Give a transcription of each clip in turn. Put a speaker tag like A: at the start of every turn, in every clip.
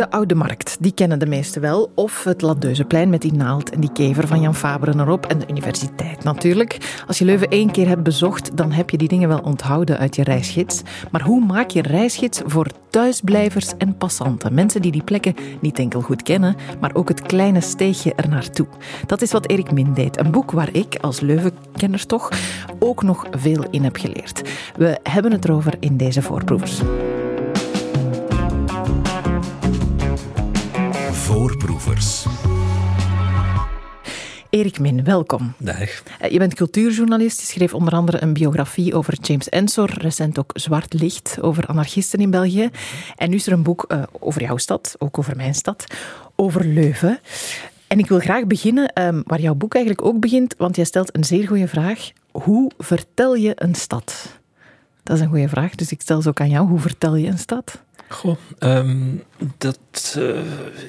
A: De Oude Markt, die kennen de meesten wel. Of het Ladeuzeplein met die naald en die kever van Jan Faberen erop. En de universiteit natuurlijk. Als je Leuven één keer hebt bezocht, dan heb je die dingen wel onthouden uit je reisgids. Maar hoe maak je reisgids voor thuisblijvers en passanten? Mensen die die plekken niet enkel goed kennen, maar ook het kleine steegje ernaartoe. Dat is wat Erik Min deed. Een boek waar ik, als Leuvenkenner toch, ook nog veel in heb geleerd. We hebben het erover in deze voorproevers.
B: Voorproevers.
A: Erik Min, welkom.
B: Dag.
A: Eh, je bent cultuurjournalist. Je schreef onder andere een biografie over James Ensor. Recent ook Zwart Licht over anarchisten in België. En nu is er een boek uh, over jouw stad, ook over mijn stad, over Leuven. En ik wil graag beginnen um, waar jouw boek eigenlijk ook begint, want jij stelt een zeer goede vraag. Hoe vertel je een stad? Dat is een goede vraag, dus ik stel ze ook aan jou. Hoe vertel je een stad?
B: Goh, um, dat uh,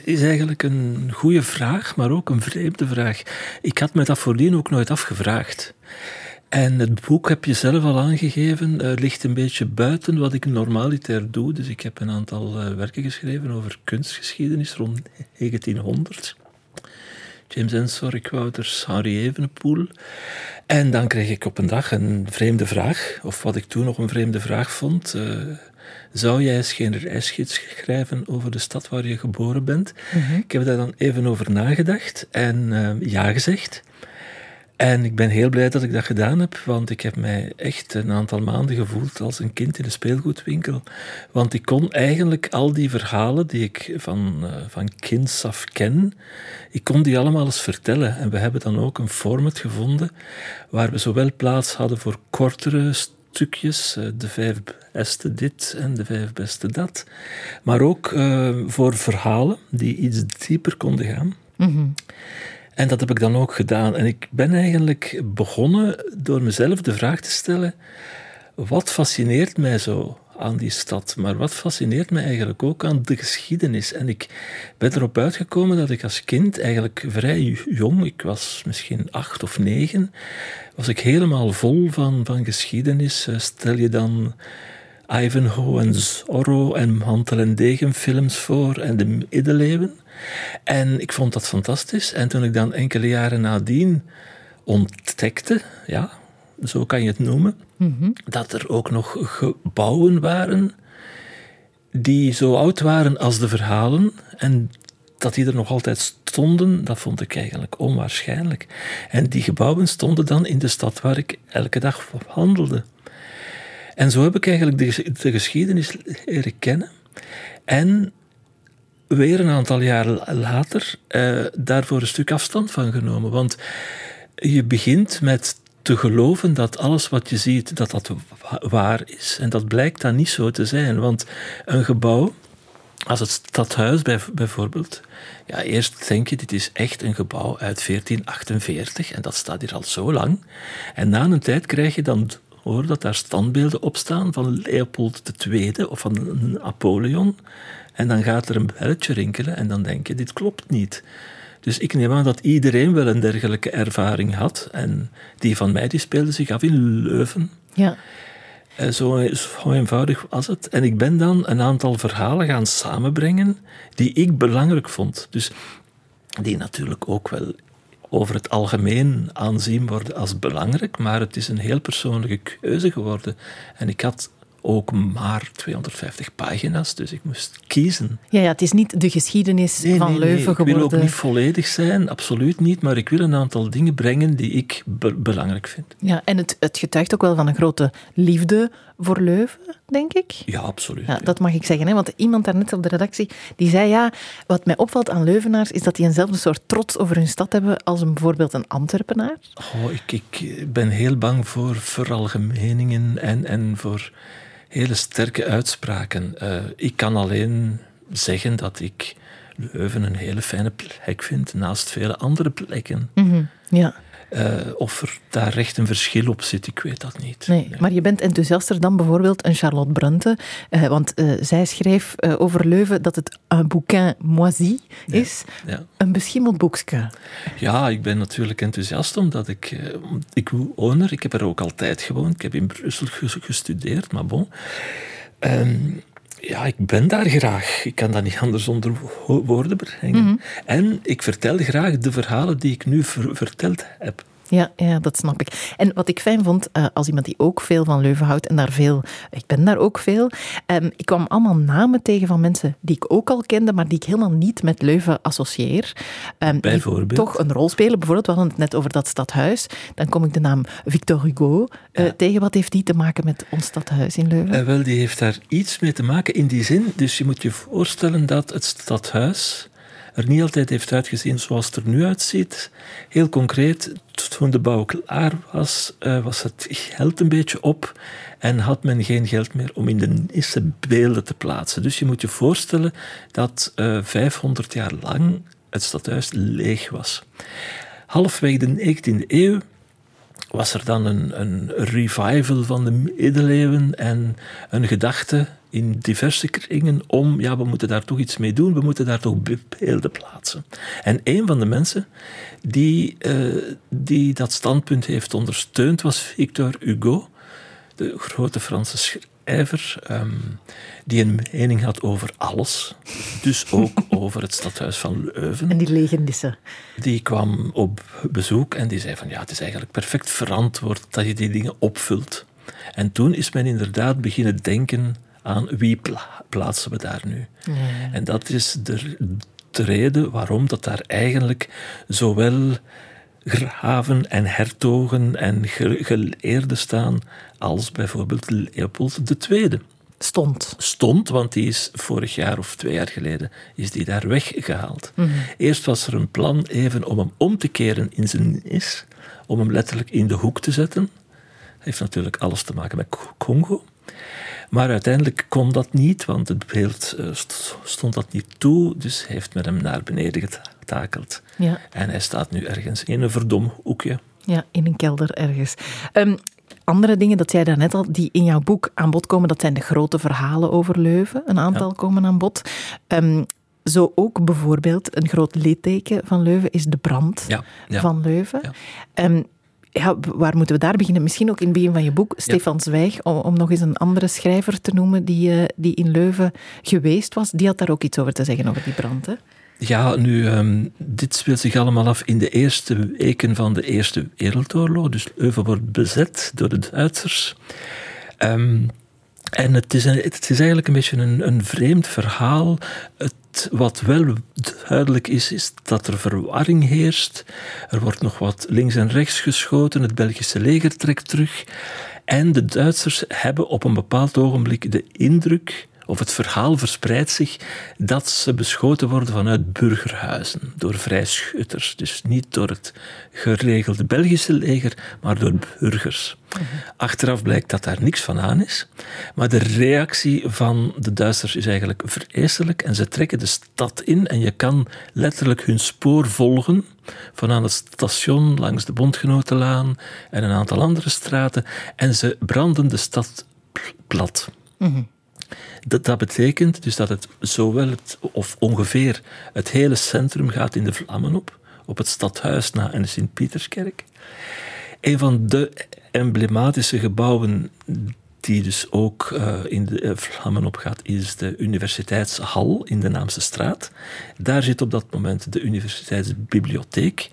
B: is eigenlijk een goede vraag, maar ook een vreemde vraag. Ik had me dat voordien ook nooit afgevraagd. En het boek heb je zelf al aangegeven, uh, ligt een beetje buiten wat ik normaliter doe. Dus ik heb een aantal uh, werken geschreven over kunstgeschiedenis rond 1900. James Ensor, Wouters, Henri Evenepoel. En dan kreeg ik op een dag een vreemde vraag, of wat ik toen nog een vreemde vraag vond. Zou jij eens geen reisgids schrijven over de stad waar je geboren bent? Mm -hmm. Ik heb daar dan even over nagedacht en uh, ja gezegd. En ik ben heel blij dat ik dat gedaan heb, want ik heb mij echt een aantal maanden gevoeld als een kind in een speelgoedwinkel. Want ik kon eigenlijk al die verhalen die ik van, uh, van kinds af ken, ik kon die allemaal eens vertellen. En we hebben dan ook een format gevonden waar we zowel plaats hadden voor kortere stukjes, uh, de vijf beste dit en de vijf beste dat, maar ook uh, voor verhalen die iets dieper konden gaan. Mm -hmm. En dat heb ik dan ook gedaan. En ik ben eigenlijk begonnen door mezelf de vraag te stellen: wat fascineert mij zo aan die stad? Maar wat fascineert mij eigenlijk ook aan de geschiedenis? En ik ben erop uitgekomen dat ik als kind, eigenlijk vrij jong, ik was misschien acht of negen, was ik helemaal vol van, van geschiedenis. Stel je dan. Ivanhoe en Zorro en Mantel en Degen films voor en de middeleeuwen. En ik vond dat fantastisch. En toen ik dan enkele jaren nadien ontdekte, ja, zo kan je het noemen, -hmm. dat er ook nog gebouwen waren die zo oud waren als de verhalen en dat die er nog altijd stonden, dat vond ik eigenlijk onwaarschijnlijk. En die gebouwen stonden dan in de stad waar ik elke dag wandelde. En zo heb ik eigenlijk de, de geschiedenis leren kennen. En weer een aantal jaren later uh, daarvoor een stuk afstand van genomen. Want je begint met te geloven dat alles wat je ziet, dat dat waar is. En dat blijkt dan niet zo te zijn. Want een gebouw, als het stadhuis bijvoorbeeld, ja, eerst denk je, dit is echt een gebouw uit 1448 en dat staat hier al zo lang. En na een tijd krijg je dan hoor dat daar standbeelden op staan van Leopold II of van Napoleon. En dan gaat er een belletje rinkelen en dan denk je, dit klopt niet. Dus ik neem aan dat iedereen wel een dergelijke ervaring had. En die van mij die speelde zich af in Leuven.
A: Ja.
B: Zo, zo eenvoudig was het. En ik ben dan een aantal verhalen gaan samenbrengen die ik belangrijk vond. Dus die natuurlijk ook wel over het algemeen aanzien worden als belangrijk, maar het is een heel persoonlijke keuze geworden. En ik had ook maar 250 pagina's, dus ik moest kiezen.
A: Ja, ja het is niet de geschiedenis
B: nee,
A: van
B: nee,
A: Leuven
B: nee. ik
A: geworden.
B: wil ook niet volledig zijn, absoluut niet, maar ik wil een aantal dingen brengen die ik be belangrijk vind.
A: Ja, en het, het getuigt ook wel van een grote liefde voor Leuven, denk ik.
B: Ja, absoluut.
A: Ja, dat mag ik zeggen, hè? want iemand daarnet op de redactie die zei ja, wat mij opvalt aan Leuvenaars is dat die eenzelfde soort trots over hun stad hebben als een, bijvoorbeeld een Antwerpenaar.
B: Oh, ik, ik ben heel bang voor veralgemeningen en, en voor hele sterke uitspraken. Uh, ik kan alleen zeggen dat ik Leuven een hele fijne plek vind, naast vele andere plekken.
A: -hmm. Ja.
B: Uh, of er daar recht een verschil op zit, ik weet dat niet.
A: Nee, nee. maar je bent enthousiaster dan bijvoorbeeld een Charlotte Brunte. Uh, want uh, zij schreef over Leuven dat het un bouquin moisi is.
B: Ja.
A: Een beschimmeld boekje.
B: Ja, ik ben natuurlijk enthousiast omdat ik... ik woon er, ik heb er ook altijd gewoond. Ik heb in Brussel gestudeerd, maar bon... Um, Ja, ik ben daar graag. Ik kan dat niet anders onder woorden brengen. Mhm. En ik vertel graag de verhalen die ik nu verteld heb.
A: Ja, ja, dat snap ik. En wat ik fijn vond, uh, als iemand die ook veel van Leuven houdt en daar veel, ik ben daar ook veel, um, ik kwam allemaal namen tegen van mensen die ik ook al kende, maar die ik helemaal niet met Leuven associeer.
B: Um, Bijvoorbeeld?
A: Die toch een rol spelen. Bijvoorbeeld, we hadden het net over dat stadhuis. Dan kom ik de naam Victor Hugo uh, tegen. Wat heeft die te maken met ons stadhuis in Leuven?
B: Uh, wel, die heeft daar iets mee te maken in die zin. Dus je moet je voorstellen dat het stadhuis er niet altijd heeft uitgezien zoals het er nu uitziet. Heel concreet, toen de bouw klaar was, uh, was het geld een beetje op en had men geen geld meer om in de Nisse beelden te plaatsen. Dus je moet je voorstellen dat uh, eh, 500 jaar lang het stadhuis leeg was. Halfweg de 19e eeuw was er dan een, een revival van de middeleeuwen en een gedachte in diverse kringen om, ja, we moeten daar toch iets mee doen, we moeten daar toch beelden plaatsen. En een van de mensen die, uh, die dat standpunt heeft ondersteund was Victor Hugo, de grote Franse schrijver, um, die een mening had over alles. Dus ook over het stadhuis van Leuven.
A: En die legendisse.
B: Die kwam op bezoek en die zei van ja, het is eigenlijk perfect verantwoord dat je die dingen opvult. En toen is men inderdaad beginnen denken aan wie plaatsen we daar nu. En dat is de, de reden waarom dat daar eigenlijk zowel graven en hertogen en geleerden staan als bijvoorbeeld Leopold II.
A: Stond.
B: Stond, want die is vorig jaar of twee jaar geleden is die daar weggehaald. Mm Eerst was er een plan even om hem om te keren in zijn is, om hem letterlijk in de hoek te zetten. Heeft natuurlijk alles te maken met Congo. Maar uiteindelijk kon dat niet, want het beeld eh, stond dat niet toe. Dus heeft men hem naar beneden getakeld. Ja. En hij staat nu ergens in een verdom hoekje.
A: Ja, in een kelder ergens. Um, andere dingen, dat jij daarnet al, die in jouw boek aan bod komen, dat zijn de grote verhalen over Leuven. Een aantal komen aan bod. Um, zo ook bijvoorbeeld een groot litteken van Leuven is de brand ja, van Leuven. Um, ja, waar moeten we daar beginnen? Misschien ook in het begin van je boek, Stefan Zwijg, om, om, nog eens een andere schrijver te noemen die, uh, die in Leuven geweest was. Die had daar ook iets over te zeggen, over die brand. Hè?
B: Ja, nu, um, dit speelt zich allemaal af in de eerste weken van de Eerste Wereldoorlog. Dus Leuven wordt bezet door de Duitsers. Um, en het is, het is eigenlijk een beetje een, een vreemd verhaal. Het, wat wel duidelijk is, is dat er verwarring heerst. Er wordt nog wat links en rechts geschoten. Het Belgische leger trekt terug. En de Duitsers hebben op een bepaald ogenblik de indruk of het verhaal verspreidt zich dat ze beschoten worden vanuit burgerhuizen, door vrijschutters. Dus niet door het geregelde Belgische leger, maar door burgers. Achteraf blijkt dat daar niks van aan is. Maar de reactie van de Duitsers is eigenlijk vreselijk. En ze trekken de stad in en je kan letterlijk hun spoor volgen. Van aan het station langs de Bondgenotenlaan en een aantal andere straten. En ze branden de stad plat. Mm dat, betekent dus dat het zowel het, of ongeveer het hele centrum gaat in de vlammen op, op het stadhuis na en de Sint-Pieterskerk. Een van de emblematische gebouwen die dus ook uh, in de uh, vlammen opgaat, is de Universiteitshal in de Naamse straat. Daar zit op dat moment de Universiteitsbibliotheek.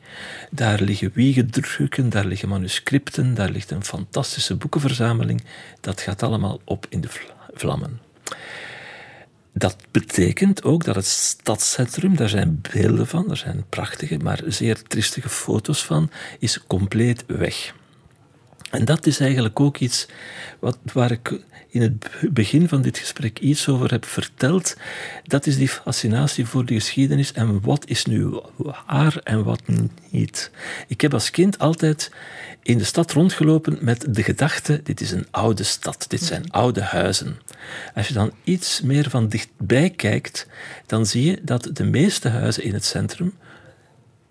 B: Daar liggen wiegendrukken, daar liggen manuscripten, daar ligt een fantastische boekenverzameling. Dat gaat allemaal op in de vlammen. Dat betekent ook dat het stadscentrum, daar zijn beelden van, er zijn prachtige, maar zeer triestige foto's van, is compleet weg. En dat is eigenlijk ook iets wat, waar ik in het begin van dit gesprek iets over heb verteld. Dat is die fascinatie voor de geschiedenis en wat is nu waar en wat niet. Ik heb als kind altijd in de stad rondgelopen met de gedachte: dit is een oude stad, dit zijn oude huizen. Als je dan iets meer van dichtbij kijkt, dan zie je dat de meeste huizen in het centrum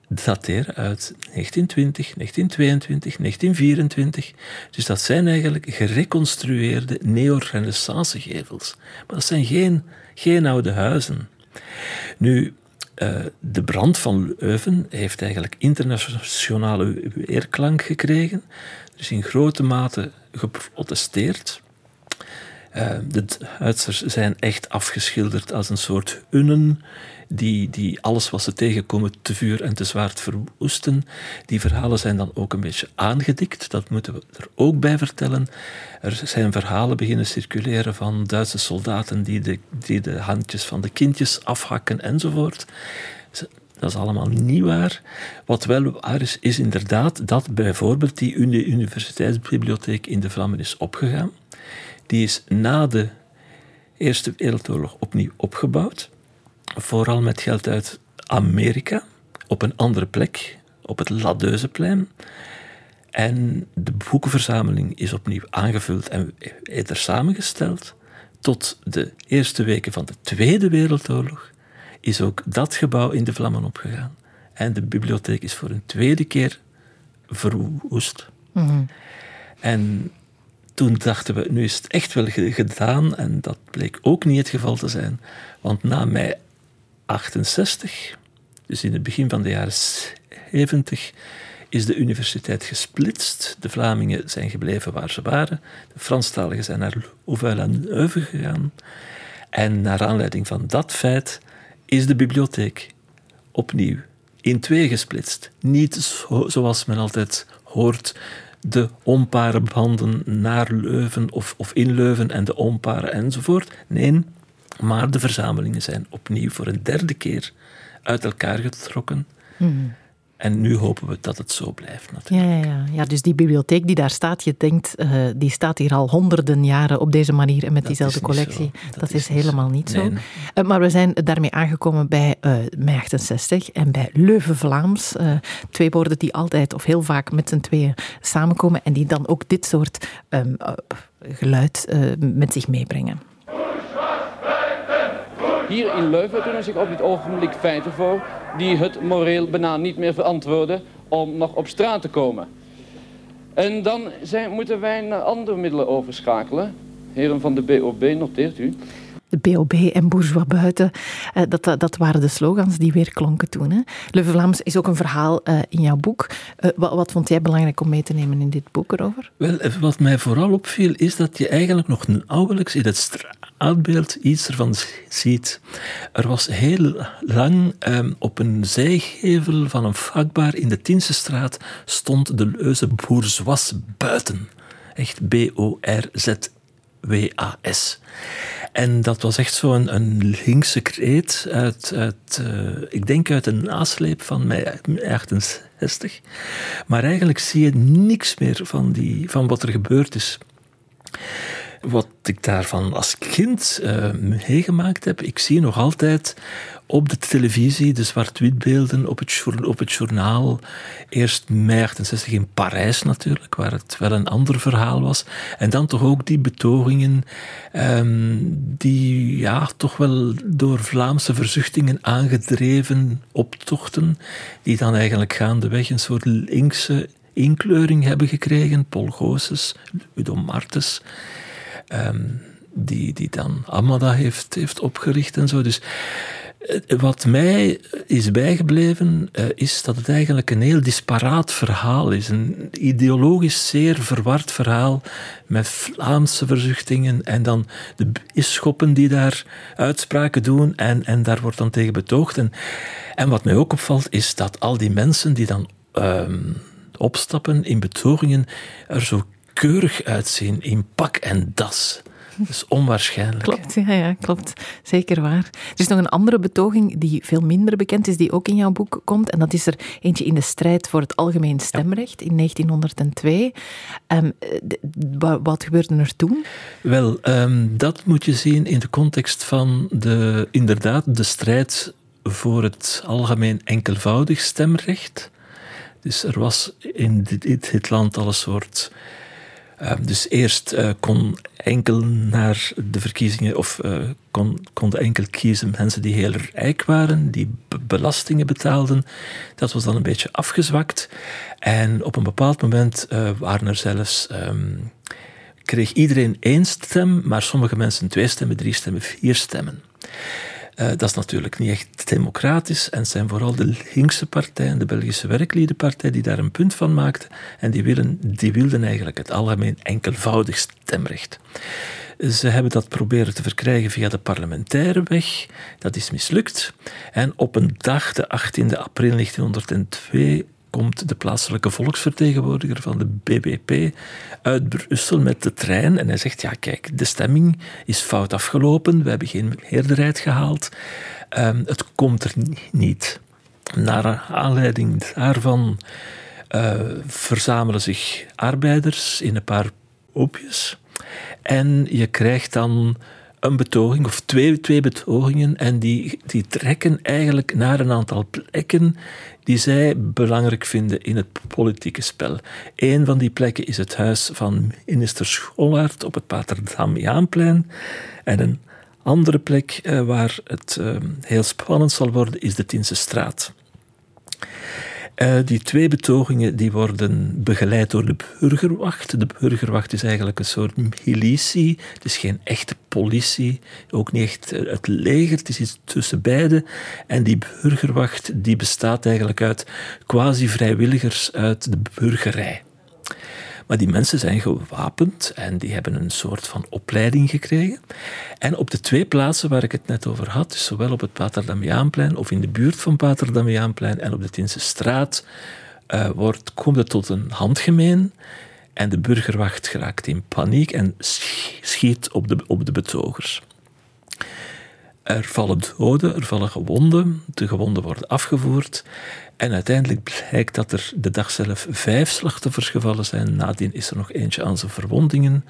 B: dateren uit 1920, 1922, 1924. Dus dat zijn eigenlijk gereconstrueerde neo-renaissance gevels. Maar dat zijn geen, geen oude huizen. Nu, uh, de brand van Leuven heeft eigenlijk internationale weerklank gekregen. Er is in grote mate geprotesteerd. Uh, de Duitsers zijn echt afgeschilderd als een soort unnen die, die alles wat ze tegenkomen te vuur en te zwaard verwoesten. Die verhalen zijn dan ook een beetje aangedikt, dat moeten we er ook bij vertellen. Er zijn verhalen beginnen circuleren van Duitse soldaten die de, die de handjes van de kindjes afhakken enzovoort. Dat is allemaal niet waar. Wat wel waar is, is inderdaad dat bijvoorbeeld die universiteitsbibliotheek in de Vlammen is opgegaan. Die is na de Eerste Wereldoorlog opnieuw opgebouwd. Vooral met geld uit Amerika, op een andere plek, op het Ladeuzeplein. En de boekenverzameling is opnieuw aangevuld en er samengesteld. Tot de eerste weken van de Tweede Wereldoorlog is ook dat gebouw in de vlammen opgegaan. En de bibliotheek is voor een tweede keer verwoest. Mhm. En toen dachten we, nu is het echt wel gedaan. En dat bleek ook niet het geval te zijn. Want na mei 68, dus in het begin van de jaren 70, is de universiteit gesplitst. De Vlamingen zijn gebleven waar ze waren. De Franstaligen zijn naar Louvain-la-Neuve gegaan. En naar aanleiding van dat feit is de bibliotheek opnieuw in twee gesplitst. Niet zo, zoals men altijd hoort, de onpare banden naar Leuven of, of in Leuven en de onparen enzovoort. Nee, maar de verzamelingen zijn opnieuw voor een derde keer uit elkaar getrokken. Mm. En nu hopen we dat het zo blijft natuurlijk.
A: Ja, ja, ja. dus die bibliotheek die daar staat, je denkt, uh, die staat hier al honderden jaren op deze manier en met diezelfde collectie. Dat, is, helemaal niet zo. Uh, maar we zijn daarmee aangekomen bij uh, mei 68 en bij Leuven-Vlaams. twee woorden die altijd of heel vaak met z'n tweeën samenkomen en die dan ook dit soort um, geluid met zich meebrengen.
C: Hier in Leuven doen zich op dit ogenblik feiten voor die het moreel bijna niet meer verantwoorden om nog op straat te komen. En dan zijn, moeten wij naar andere middelen overschakelen. Heren van de BOB, noteert u
A: de BOB en Bourgeois buiten. Uh, dat, dat waren de slogans die weer klonken toen. Hè. Leuven Vlaams is ook een verhaal uh, in jouw boek. Uh, wat, wat, vond jij belangrijk om mee te nemen in dit boek erover?
B: Wel, wat mij vooral opviel is dat je eigenlijk nog nauwelijks in het straatbeeld iets ervan ziet. Er was heel lang um, op een zijgevel van een vakbaar in de Tiensestraat stond de leuze Bourgeois buiten. Echt B-O-R-Z WAS. En dat was echt zo'n een, een linkse kreet uit, uit uh, ik denk uit een nasleep van mei 68. Maar eigenlijk zie je niks meer van, die, van wat er gebeurd is. Wat ik daarvan als kind uh, meegemaakt heb, ik zie nog altijd op de televisie, de zwart-witbeelden op het, op het journaal. Eerst mei 68 in Parijs natuurlijk, waar het wel een ander verhaal was. En dan toch ook die betogingen, um, die ja, toch wel door Vlaamse verzuchtingen aangedreven optochten, die dan eigenlijk gaandeweg een soort linkse inkleuring hebben gekregen. Paul Goossens, Udo Martens. Um, die, die dan Amada heeft, heeft opgericht en zo. Dus eh, wat mij is bijgebleven, eh, is dat het eigenlijk een heel disparaat verhaal is. Een ideologisch zeer verward verhaal met Vlaamse verzuchtingen en dan de bisschoppen die daar uitspraken doen en, en daar wordt dan tegen betoogd. En, en wat mij ook opvalt, is dat al die mensen die dan ehm, opstappen in betogingen er zo keurig uitzien in pak en das. Dat is onwaarschijnlijk.
A: Klopt, ja, ja, klopt. Zeker waar. Er is nog een andere betoging die veel minder bekend is, die ook in jouw boek komt. En dat is er eentje in de strijd voor het algemeen stemrecht in 1902. Um, ehm, wat gebeurde er toen?
B: Wel, um, dat moet je zien in de context van de, inderdaad de strijd voor het algemeen enkelvoudig stemrecht. Dus er was in dit, dit land al een soort Ehm, dus eerst uh, kon enkel naar de verkiezingen, of uh, kon, enkel kiezen mensen die heel rijk waren, die belastingen betaalden. Dat was dan een beetje afgezwakt. En op een bepaald moment uh, waren er zelfs. Um, kreeg iedereen één stem, maar sommige mensen twee stemmen, drie stemmen, vier stemmen. Uh, dat is natuurlijk niet echt democratisch en het zijn vooral de linkse partijen, de Belgische Werkliedenpartij, die daar een punt van maakten. En die, willen, die wilden eigenlijk het algemeen enkelvoudig stemrecht. Ze hebben dat proberen te verkrijgen via de parlementaire weg. Dat is mislukt. En op een dag, de 18 april 1902, komt de plaatselijke volksvertegenwoordiger van de BBP uit Brussel met de trein en hij zegt, ja kijk, de stemming is fout afgelopen, we hebben geen meerderheid gehaald, um, het komt er niet. Naar aanleiding daarvan uh, verzamelen zich arbeiders in een paar opjes en je krijgt dan een betoging, of twee, twee betogingen, en die, die trekken eigenlijk naar een aantal plekken die zij belangrijk vinden in het politieke spel. Een van die plekken is het huis van minister Schollaert op het Paterdamiaanplein. En een andere plek eh, waar het eh, heel spannend zal worden is de Tiense Straat. Uh, die twee betogingen die worden begeleid door de burgerwacht. De burgerwacht is eigenlijk een soort militie. Het is geen echte politie, ook niet echt eh, het leger. Het is iets tussen beide. En die burgerwacht die bestaat eigenlijk uit quasi-vrijwilligers uit de burgerij. Maar die mensen zijn gewapend en die hebben een soort van opleiding gekregen. En op de twee plaatsen waar ik het net over had, dus zowel op het Paterdamiaanplein of in de buurt van Paterdamiaanplein en op de Tinse straat, uh, wordt, komt het tot een handgemeen. En de burgerwacht geraakt in paniek en schiet op de, op de betogers. Er vallen doden, er vallen gewonden. De gewonden worden afgevoerd. En uiteindelijk blijkt dat er de dag zelf vijf slachtoffers gevallen zijn. Nadien is er nog eentje aan zijn verwondingen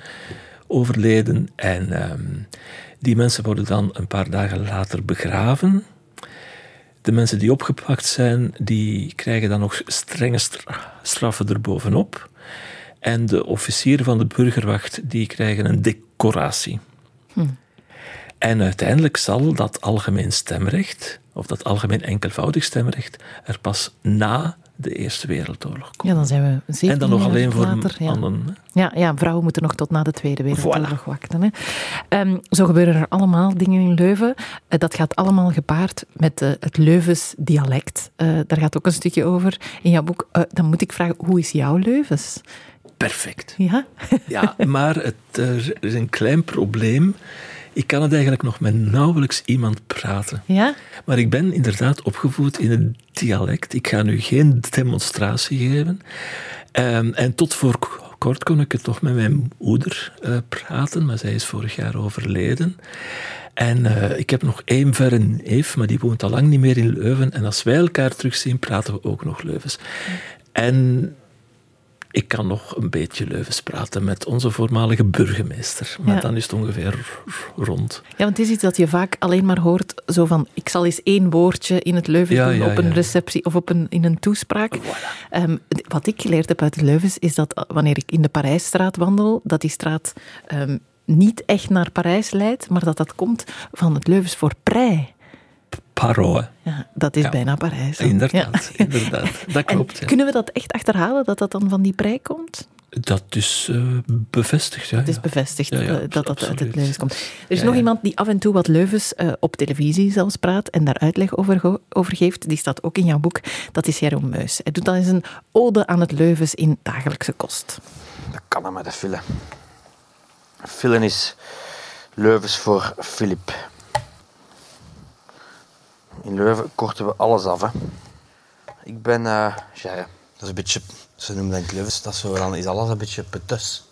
B: overleden. En ehm, die mensen worden dan een paar dagen later begraven. De mensen die opgepakt zijn, die krijgen dan nog strenge straffen erbovenop. En de officieren van de burgerwacht, die krijgen een decoratie. Hm. En uiteindelijk zal dat algemeen stemrecht, of dat algemeen enkelvoudig stemrecht, er pas na de Eerste Wereldoorlog komen.
A: Ja, dan zijn we zeker
B: En dan nog alleen voor
A: later,
B: ja.
A: mannen. Ja, ja, vrouwen moeten nog tot na de Tweede Wereldoorlog wachten. Hè. Um, zo gebeuren er allemaal dingen in Leuven. Uh, dat gaat allemaal gepaard met uh, het Leuvens dialect. Uh, daar gaat ook een stukje over in jouw boek. dan moet ik vragen, hoe is jouw Leuvens?
B: Perfect.
A: Ja?
B: ja, maar het, er is een klein probleem. Ik kan het eigenlijk nog met nauwelijks iemand praten.
A: Ja?
B: Maar ik ben inderdaad opgevoed in het dialect. Ik ga nu geen demonstratie geven. Um, en tot voor kort kon ik het nog met mijn moeder uh, praten, maar zij is vorig jaar overleden. En uh, ik heb nog één verre neef, maar die woont al lang niet meer in Leuven. En als wij elkaar terugzien, praten we ook nog Leuvens. En ik kan nog een beetje Leuvens praten met onze voormalige burgemeester. Maar dan is het ongeveer rond.
A: Ja, want het is iets dat je vaak alleen maar hoort. Zo van, ik zal eens één woordje in het Leuvens doen op een receptie of op een, in een toespraak. Um, wat ik geleerd heb uit Leuvens is dat wanneer ik in de Parijsstraat wandel, dat die straat um, niet echt naar Parijs leidt, maar dat dat komt van het Leuvens voor prei.
B: Paro.
A: Ja, dat is bijna Parijs.
B: Inderdaad, ja. inderdaad. Dat klopt.
A: Kunnen we dat echt achterhalen, dat dat dan van die prei komt?
B: Dat is uh, bevestigd, ja.
A: Het is bevestigd ja, ja, dat dat uit het Leuvens komt. Er is nog iemand die af en toe wat Leuvens uh, op televisie zelfs praat en daar uitleg over, over, geeft. Die staat ook in jouw boek. Dat is Jeroen Meus. Hij doet dan eens een ode aan het Leuvens in dagelijkse kost.
D: Dat kan hem met de file. File is Leuvens voor Filip. In Leuven korten we alles af. Hè. Ik ben, uh, ja, dat is een beetje, ze noemen dat in Leuvens, dat zo, dan is alles een beetje petus.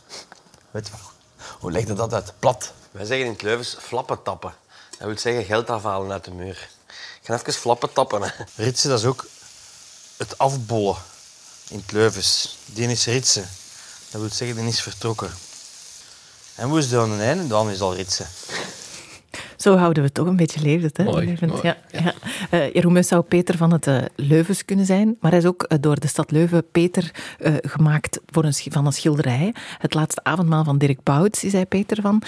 D: Weet je wel? Hoe legt dat uit? Plat. Wij zeggen in het Leuvens flappen tappen. Dat wil zeggen geld afhalen uit de muur. Ik ga even flappen tappen. Hè. Ritsen, dat is ook het afbollen in het Leuvens. Die is ritsen. Dat wil zeggen, die is vertrokken. En hoe is het aan het einde? Dan is al ritsen.
A: Zo houden we het toch een beetje levend. Hè?
B: Mooi,
A: Mooi, ja, ja. Uh, Jeroen zou Peter van het uh, Leuvens kunnen zijn, maar hij is ook uh, door de stad Leuven Peter gemaakt voor een, van een schilderij. Het laatste avondmaal van Dirk Bouts is hij Peter van.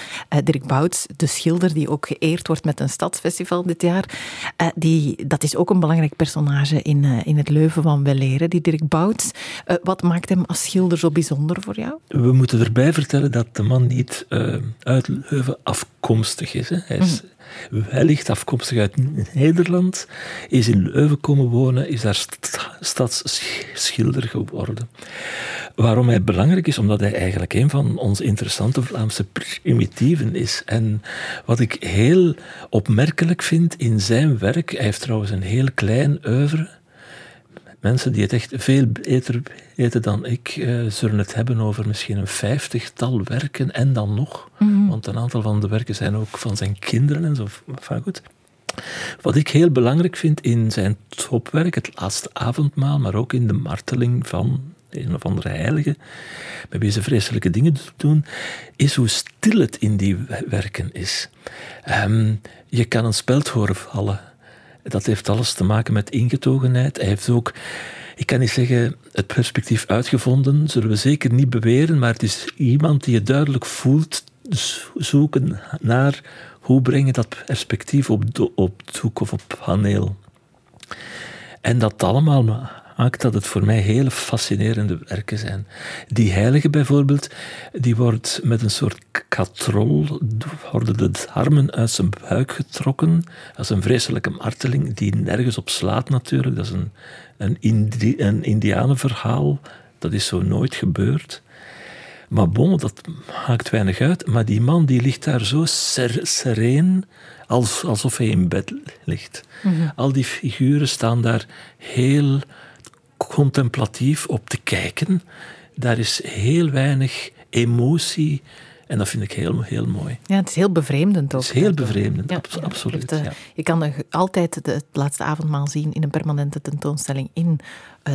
A: Dirk Bouts, de schilder die ook geëerd wordt met een stadsfestival dit jaar, die, dat is ook een belangrijk personage in, in het Leuven van Welleren, die Dirk Bouts. wat maakt hem als schilder zo bijzonder voor jou?
B: We moeten erbij vertellen dat de man niet uit Leuven afkomt afkomstig is. Hè. Hij is wellicht afkomstig uit Nederland, is in Leuven komen wonen, is daar st stadsschilder geworden. Waarom hij belangrijk is? Omdat hij eigenlijk een van onze interessante Vlaamse primitieven is. En wat ik heel opmerkelijk vind in zijn werk, hij heeft trouwens een heel klein oeuvre, mensen die het echt veel beter weten dan ik, uh, zullen het hebben over misschien een vijftigtal werken en dan nog.
A: Mhm.
B: Want een aantal van de werken zijn ook van zijn kinderen en zo. Enfin, goed. Wat ik heel belangrijk vind in zijn topwerk, het laatste avondmaal, maar ook in de marteling van een of andere heilige, met wie ze vreselijke dingen doen, is hoe stil het in die werken is. Ehm, je kan een speld horen vallen dat heeft alles te maken met ingetogenheid. Hij heeft ook, ik kan niet zeggen het perspectief uitgevonden, zullen we zeker niet beweren, maar het is iemand die je duidelijk voelt zoeken naar hoe breng je dat perspectief op, op doek of op paneel. En dat allemaal maakt dat het voor mij hele fascinerende werken zijn. Die heilige bijvoorbeeld, die wordt met een soort katrol, worden de darmen uit zijn buik getrokken. Dat is een vreselijke marteling die nergens op slaat natuurlijk. Dat is een, een, Indi een indianenverhaal. Dat is zo nooit gebeurd. Maar bon, dat maakt weinig uit. Maar die man die ligt daar zo ser sereen, als, alsof hij in bed ligt. Al die figuren staan daar heel contemplatief op te kijken. Daar is heel weinig emotie. En dat vind ik heel, heel mooi.
A: Ja, het is heel bevreemdend ook.
B: Het is heel bevreemdend,
A: Ja,
B: absoluut.
A: Eh,
B: ja.
A: Je kan er altijd de, het laatste avondmaal zien in een permanente tentoonstelling in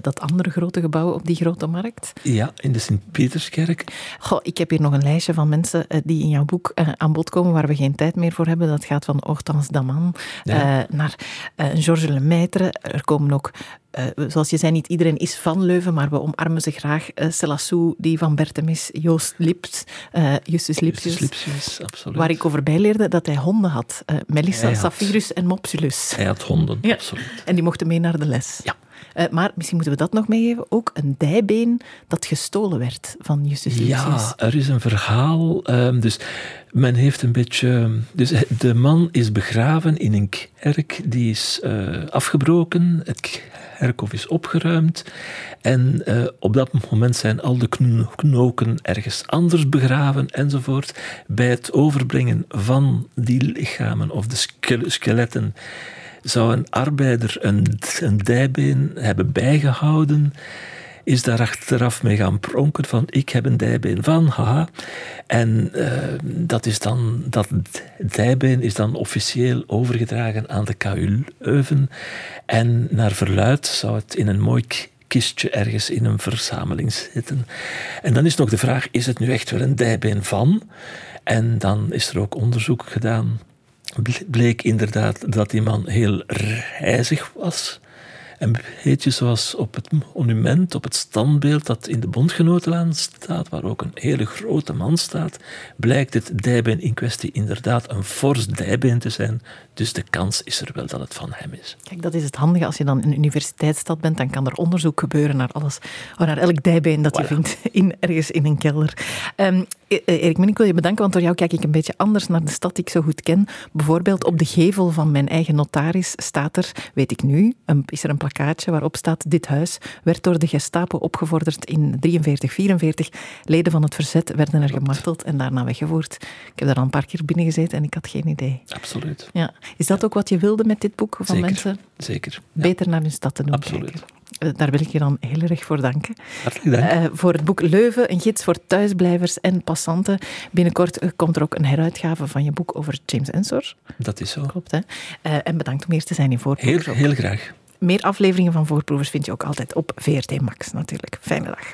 A: dat andere grote gebouw op die grote markt.
B: Ja, in de Sint-Pieterskerk.
A: Goh, ik heb hier nog een lijstje van mensen eh, die in jouw boek eh, aan bod komen waar we geen tijd meer voor hebben. Dat gaat van Hortense Daman
B: Ja.
A: eh, naar eh, Georges Lemaitre. Er komen ook, eh, zoals je zei, niet iedereen is van Leuven, maar we omarmen ze graag. Uh, Celassou, die van Bertemis, Joost Lips, eh, Justus Lipsius.
B: Lipsius, absoluut.
A: Waar ik over bijleerde dat hij honden had. Eh, Melissa,
B: had-
A: Saphirus en Mopsulus.
B: Hij had honden,
A: Ja.
B: absoluut.
A: En die mochten mee naar de les.
B: Ja.
A: Eh, maar misschien moeten we dat nog meegeven. Ook een dijbeen dat gestolen werd van Justus.
B: Ja, er is een verhaal. ehm, dus men heeft een beetje. Dus de man is begraven in een kerk die is eh, afgebroken. Het kerkhof is opgeruimd. En eh, op dat moment zijn al de kno- knoken ergens anders begraven enzovoort. Bij het overbrengen van die lichamen of de ske- skeletten zou een arbeider een, een dijbeen hebben bijgehouden, is daar achteraf mee gaan pronken van ik heb een dijbeen van, haha. En eh, dat, is dan, dat dijbeen is dan officieel overgedragen aan de KU Leuven. En naar verluid zou het in een mooi kistje ergens in een verzameling zitten. En dan is nog de vraag, is het nu echt wel een dijbeen van? En dan is er ook onderzoek gedaan bleek inderdaad dat die man heel reizig was. Een beetje zoals op het monument, op het standbeeld dat in de Bondgenotenlaan staat, waar ook een hele grote man staat, blijkt het dijbeen in kwestie inderdaad een fors dijbeen te zijn. Dus de kans is er wel dat het van hem is.
A: Kijk, dat is het handige. Als je dan in een universiteitsstad bent, dan kan er onderzoek gebeuren naar alles. Oh, naar elk dijbeen dat je vindt in, ergens in een kelder. Ehm, E- Erik Min, ik wil je bedanken, want door jou kijk ik een beetje anders naar de stad die ik zo goed ken. Bijvoorbeeld op de gevel van mijn eigen notaris staat er, weet ik nu, een, is er een plakkaatje waarop staat dit huis werd door de Gestapo opgevorderd in 43, 44. Leden van het verzet werden er gemarteld en daarna weggevoerd. Ik heb daar al een paar keer binnen gezeten en ik had geen idee.
B: Absoluut.
A: Ja. Is dat ook wat je wilde met dit boek? Van
B: Zeker.
A: mensen
B: Zeker. Ja.
A: beter naar hun stad te doen
B: Absoluut.
A: kijken? Eh, Daar wil ik je dan heel erg voor danken.
B: Hartelijk dank.
A: Eh, voor het boek Leuven, een gids voor thuisblijvers en passanten. Binnenkort eh, komt er ook een heruitgave van je boek over James Ensor.
B: dat is zo.
A: Klopt, hè? En bedankt om hier te zijn in
B: Heel,
A: Voorproevers. ook.
B: heel graag.
A: Meer afleveringen van Voorproevers vind je ook altijd op VRT Max natuurlijk. Fijne dag.